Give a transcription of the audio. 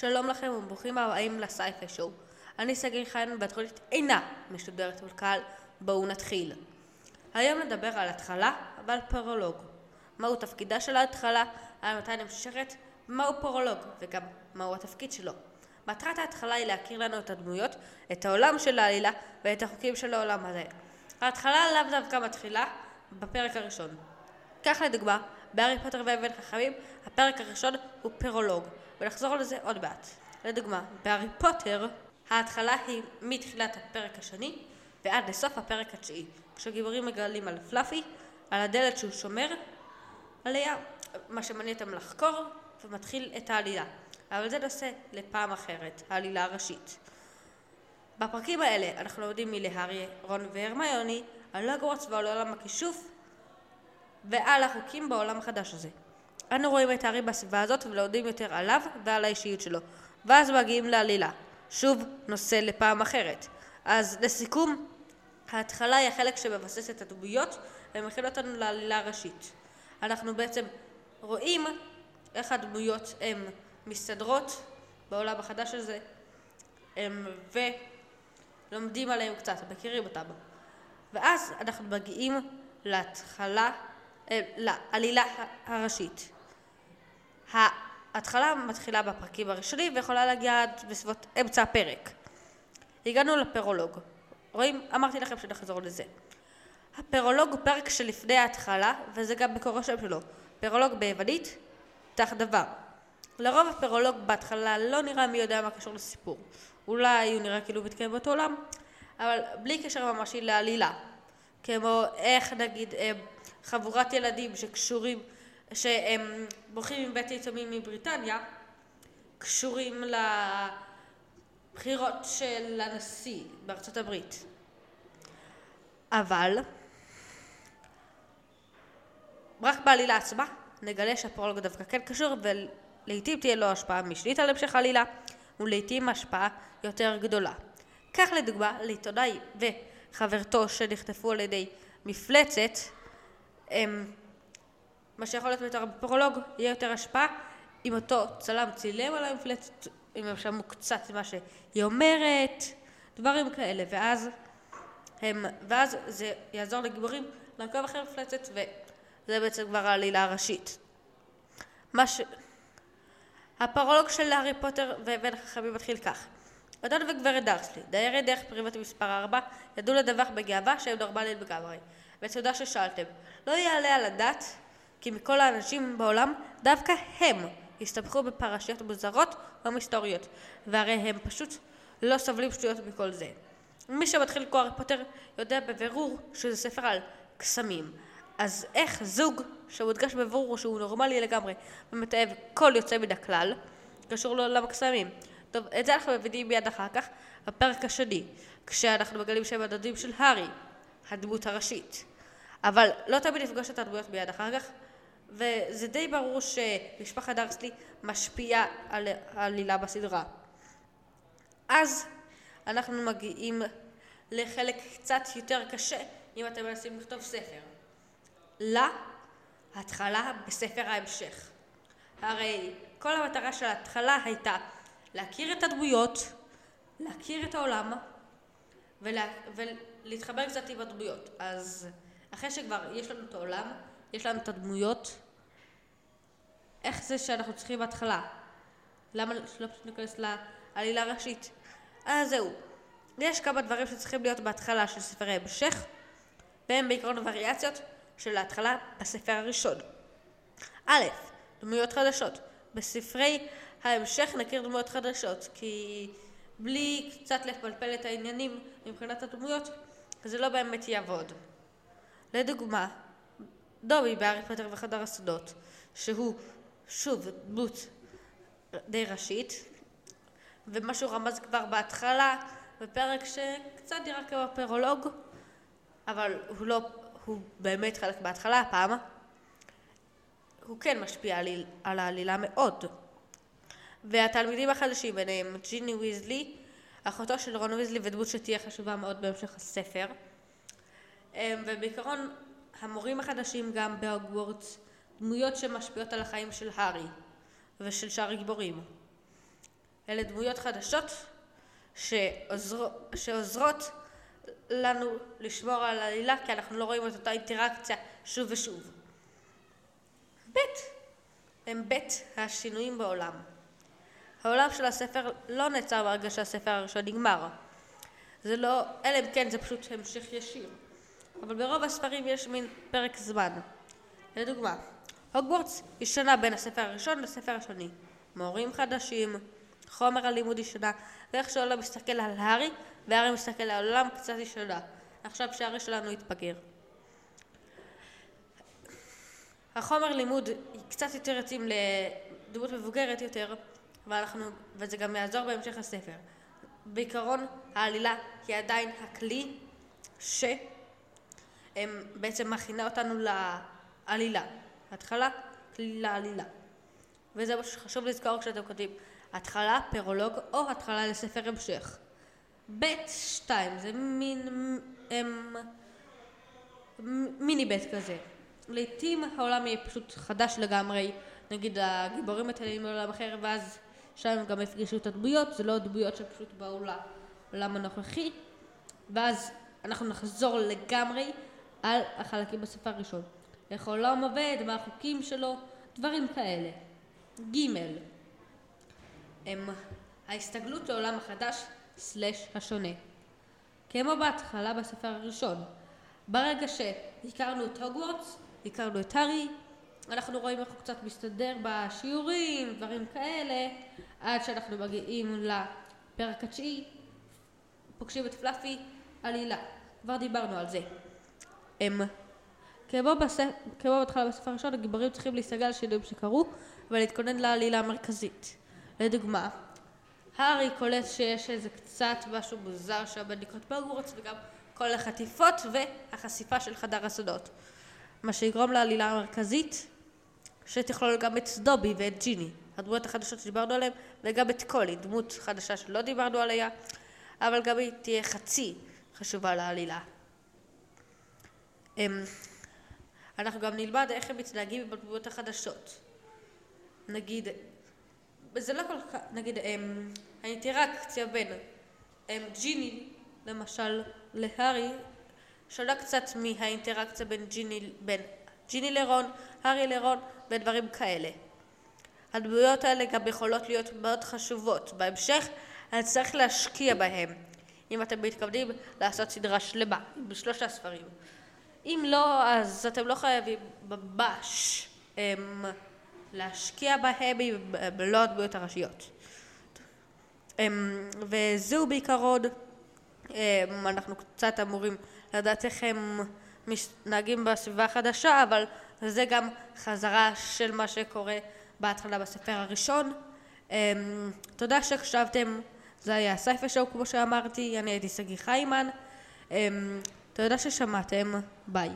שלום לכם וברוכים הבאים לסייפי שואו. אני סגי חן והתוכנית אינה משודרת בקהל. בואו נתחיל. היום נדבר על התחלה ועל פרולוג. מהו תפקידה של ההתחלה, על מתי נמשכת, ומהו פרולוג, וגם מהו התפקיד שלו. מטרת ההתחלה היא להכיר לנו את הדמויות, את העולם של העלילה ואת החוקים של העולם הזה. ההתחלה לאו דווקא מתחילה בפרק הראשון. כך לדוגמה, בהארי פוטר ואבן חכמים, הפרק הראשון הוא פרולוג, ונחזור לזה עוד מעט. לדוגמה, בהארי פוטר, ההתחלה היא מתחילת הפרק השני ועד לסוף הפרק התשיעי, כשגיבורים מגלים על פלאפי, על הדלת שהוא שומר עליה, מה שמעניין אותם לחקור, ומתחיל את העלילה. אבל זה נושא לפעם אחרת, העלילה הראשית. בפרקים האלה אנחנו לומדים מלהארי, רון והרמיוני על הוגוורטס ועל עולם הכישוף ועל החוקים בעולם החדש הזה. אנו רואים את הארי בסביבה הזאת ולומדים יותר עליו ועל האישיות שלו, ואז מגיעים לעלילה. שוב, נושא לפעם אחרת. אז לסיכום, ההתחלה היא החלק שמבסס את הדמויות ומכין אותנו לעלילה הראשית. אנחנו בעצם רואים איך הדמויות הן מסתדרות בעולם החדש הזה ולומדים עליהם קצת, מכירים אותם. ואז אנחנו מגיעים להתחלה, לעלילה הראשית. ההתחלה מתחילה בפרקים הראשונים ויכולה להגיע עד בסביבות אמצע הפרק. הגענו לפרולוג. רואים? אמרתי לכם שנחזור לזה. הפרולוג הוא פרק שלפני ההתחלה, וזה גם מקור השם שלו. פרולוג ביוונית, תח דבר. לרוב הפרולוג בהתחלה לא נראה מי יודע מה קשור לסיפור. אולי הוא נראה כאילו מתקיים באותו עולם, אבל בלי קשר ממשי לעלילה. כמו איך נגיד אה, חבורת ילדים שקשורים, שהם בורחים מבית יתומים מבריטניה, קשורים לבחירות של הנשיא בארצות הברית. אבל רק בעלילה עצמה נגלה שהפרולוג דווקא כן קשור ולעיתים תהיה לו השפעה משנית על המשך העלילה ולעיתים השפעה יותר גדולה. כך לדוגמה לעיתונאי וחברתו שנחטפו על ידי מפלצת מה שיכול להיות יותר בפרולוג יהיה יותר השפעה אם אותו צלם צילם על המפלצת אם הם שמעו קצת מה שהיא אומרת דברים כאלה ואז הם, ואז זה יעזור לגיבורים לעקוב אחרי מפלצת וזה בעצם כבר העלילה הראשית. מה ש... הפרולוג של הארי פוטר ובן החכמים מתחיל כך אדון וגברת דרסלי, דיירי דרך פריבט מספר 4, ידעו לדווח בגאווה שהם נורמליים לגמרי. ותודה ששאלתם. לא יעלה על הדעת כי מכל האנשים בעולם, דווקא הם הסתבכו בפרשיות מוזרות או מסתוריות, והרי הם פשוט לא סובלים שטויות מכל זה. מי שמתחיל לקרוא הארי פוטר יודע בבירור שזה ספר על קסמים. אז איך זוג שמודגש בבירור שהוא נורמלי לגמרי ומתאהב כל יוצא מן הכלל, קשור לעולם הקסמים? טוב, את זה אנחנו מבינים מיד אחר כך, בפרק השני, כשאנחנו מגלים שהם הדודים של הארי, הדמות הראשית. אבל לא תמיד נפגוש את הדמויות מיד אחר כך, וזה די ברור שמשפחת דרסלי משפיעה על העלילה בסדרה. אז אנחנו מגיעים לחלק קצת יותר קשה אם אתם מנסים לכתוב ספר. להתחלה בספר ההמשך. הרי כל המטרה של ההתחלה הייתה להכיר את הדמויות, להכיר את העולם ולה, ולהתחבר קצת עם הדמויות. אז אחרי שכבר יש לנו את העולם, יש לנו את הדמויות, איך זה שאנחנו צריכים בהתחלה? למה לא פשוט ניכנס לעלילה הראשית? אז זהו. יש כמה דברים שצריכים להיות בהתחלה של ספרי המשך, והם בעיקרון וריאציות של ההתחלה בספר הראשון. א', דמויות חדשות. בספרי ההמשך נכיר דמויות חדשות, כי בלי קצת לפלפל את העניינים מבחינת הדמויות, זה לא באמת יעבוד. לדוגמה, דובי בהארי פוטר וחדר הסודות, שהוא שוב דמות די ראשית, ומה שהוא רמז כבר בהתחלה, בפרק שקצת נראה כמו פרולוג, אבל הוא לא, הוא באמת חלק בהתחלה הפעם, הוא כן משפיע על, על העלילה מאוד. והתלמידים החדשים ביניהם ג'יני ויזלי, אחותו של רון ויזלי ודמות שתהיה חשובה מאוד בהמשך הספר. אמ, ובעיקרון המורים החדשים גם בהוגוורטס, דמויות שמשפיעות על החיים של הארי ושל שאר הגיבורים. אלה דמויות חדשות שעוזר, שעוזרות לנו לשמור על העלילה, כי אנחנו לא רואים את אותה אינטראקציה שוב ושוב. ב' הם ב' השינויים בעולם. העולם של הספר לא נעצר ברגע שהספר הראשון נגמר. זה לא, אלא אם כן זה פשוט המשך ישיר. אבל ברוב הספרים יש מין פרק זמן. לדוגמה, הוגוורטס השתנה בין הספר הראשון לספר השני. מורים חדשים, חומר הלימוד השתנה, ואיך שעולם מסתכל על הארי, והארי מסתכל על העולם קצת השתנה. עכשיו שהארי שלנו התבגר. החומר לימוד קצת יותר יתאים לדמות מבוגרת יותר, ואנחנו, וזה גם יעזור בהמשך הספר. בעיקרון העלילה היא עדיין הכלי שבעצם מכינה אותנו לעלילה. התחלה, לעלילה. וזה מה שחשוב לזכור כשאתם כותבים התחלה, פרולוג או התחלה לספר המשך. ב' שתיים זה מין הם, מיני ב' כזה. לעתים העולם יהיה פשוט חדש לגמרי, נגיד הגיבורים מטיילים לעולם אחר ואז שם הם גם הפגישו את הדמויות, זה לא דמויות שפשוט באו לעולם הנוכחי ואז אנחנו נחזור לגמרי על החלקים בספר הראשון. איך העולם עובד, מה החוקים שלו, דברים כאלה. ג' הם ההסתגלות לעולם החדש סלש השונה. כמו בהתחלה בספר הראשון. ברגע שהכרנו את הוגוורטס, הכרנו את הארי, אנחנו רואים איך הוא קצת מסתדר בשיעורים, דברים כאלה, עד שאנחנו מגיעים לפרק התשיעי, פוגשים את פלאפי, עלילה. כבר דיברנו על זה. הם, כמו, בספ... כמו בהתחלה בספר הראשון, הגיבורים צריכים להסתגל על שינויים שקרו ולהתכונן לעלילה המרכזית. לדוגמה, הארי קולט שיש איזה קצת משהו מוזר שם בדיקות בגורץ וגם כל החטיפות והחשיפה של חדר הסודות. מה שיגרום לעלילה המרכזית שתכלול גם את דובי ואת ג'יני, הדמויות החדשות שדיברנו עליהן, וגם את קולי, דמות חדשה שלא דיברנו עליה, אבל גם היא תהיה חצי חשובה לעלילה. אמ, אנחנו גם נלמד איך הם מתנהגים בדמויות החדשות. נגיד, זה לא כל כך, נגיד, הם, האינטראקציה בין הם, ג'יני, למשל, להארי, שונה קצת מהאינטראקציה בין ג'יני, בין ג'יני לרון, הארי לרון ודברים כאלה. הדמויות האלה גם יכולות להיות מאוד חשובות. בהמשך אני צריך להשקיע בהם, אם אתם מתכוונים לעשות סדרה שלמה, בשלושה הספרים. אם לא, אז אתם לא חייבים ממש הם, להשקיע בהם בלא הדמויות הראשיות. הם, וזהו בעיקרון, הם, אנחנו קצת אמורים לדעת איך הם מתנהגים בסביבה החדשה, אבל זה גם חזרה של מה שקורה בהתחלה בספר הראשון. תודה שהקשבתם, זה היה סייפה שואו כמו שאמרתי, אני הייתי שגיא חיימן. תודה ששמעתם, ביי.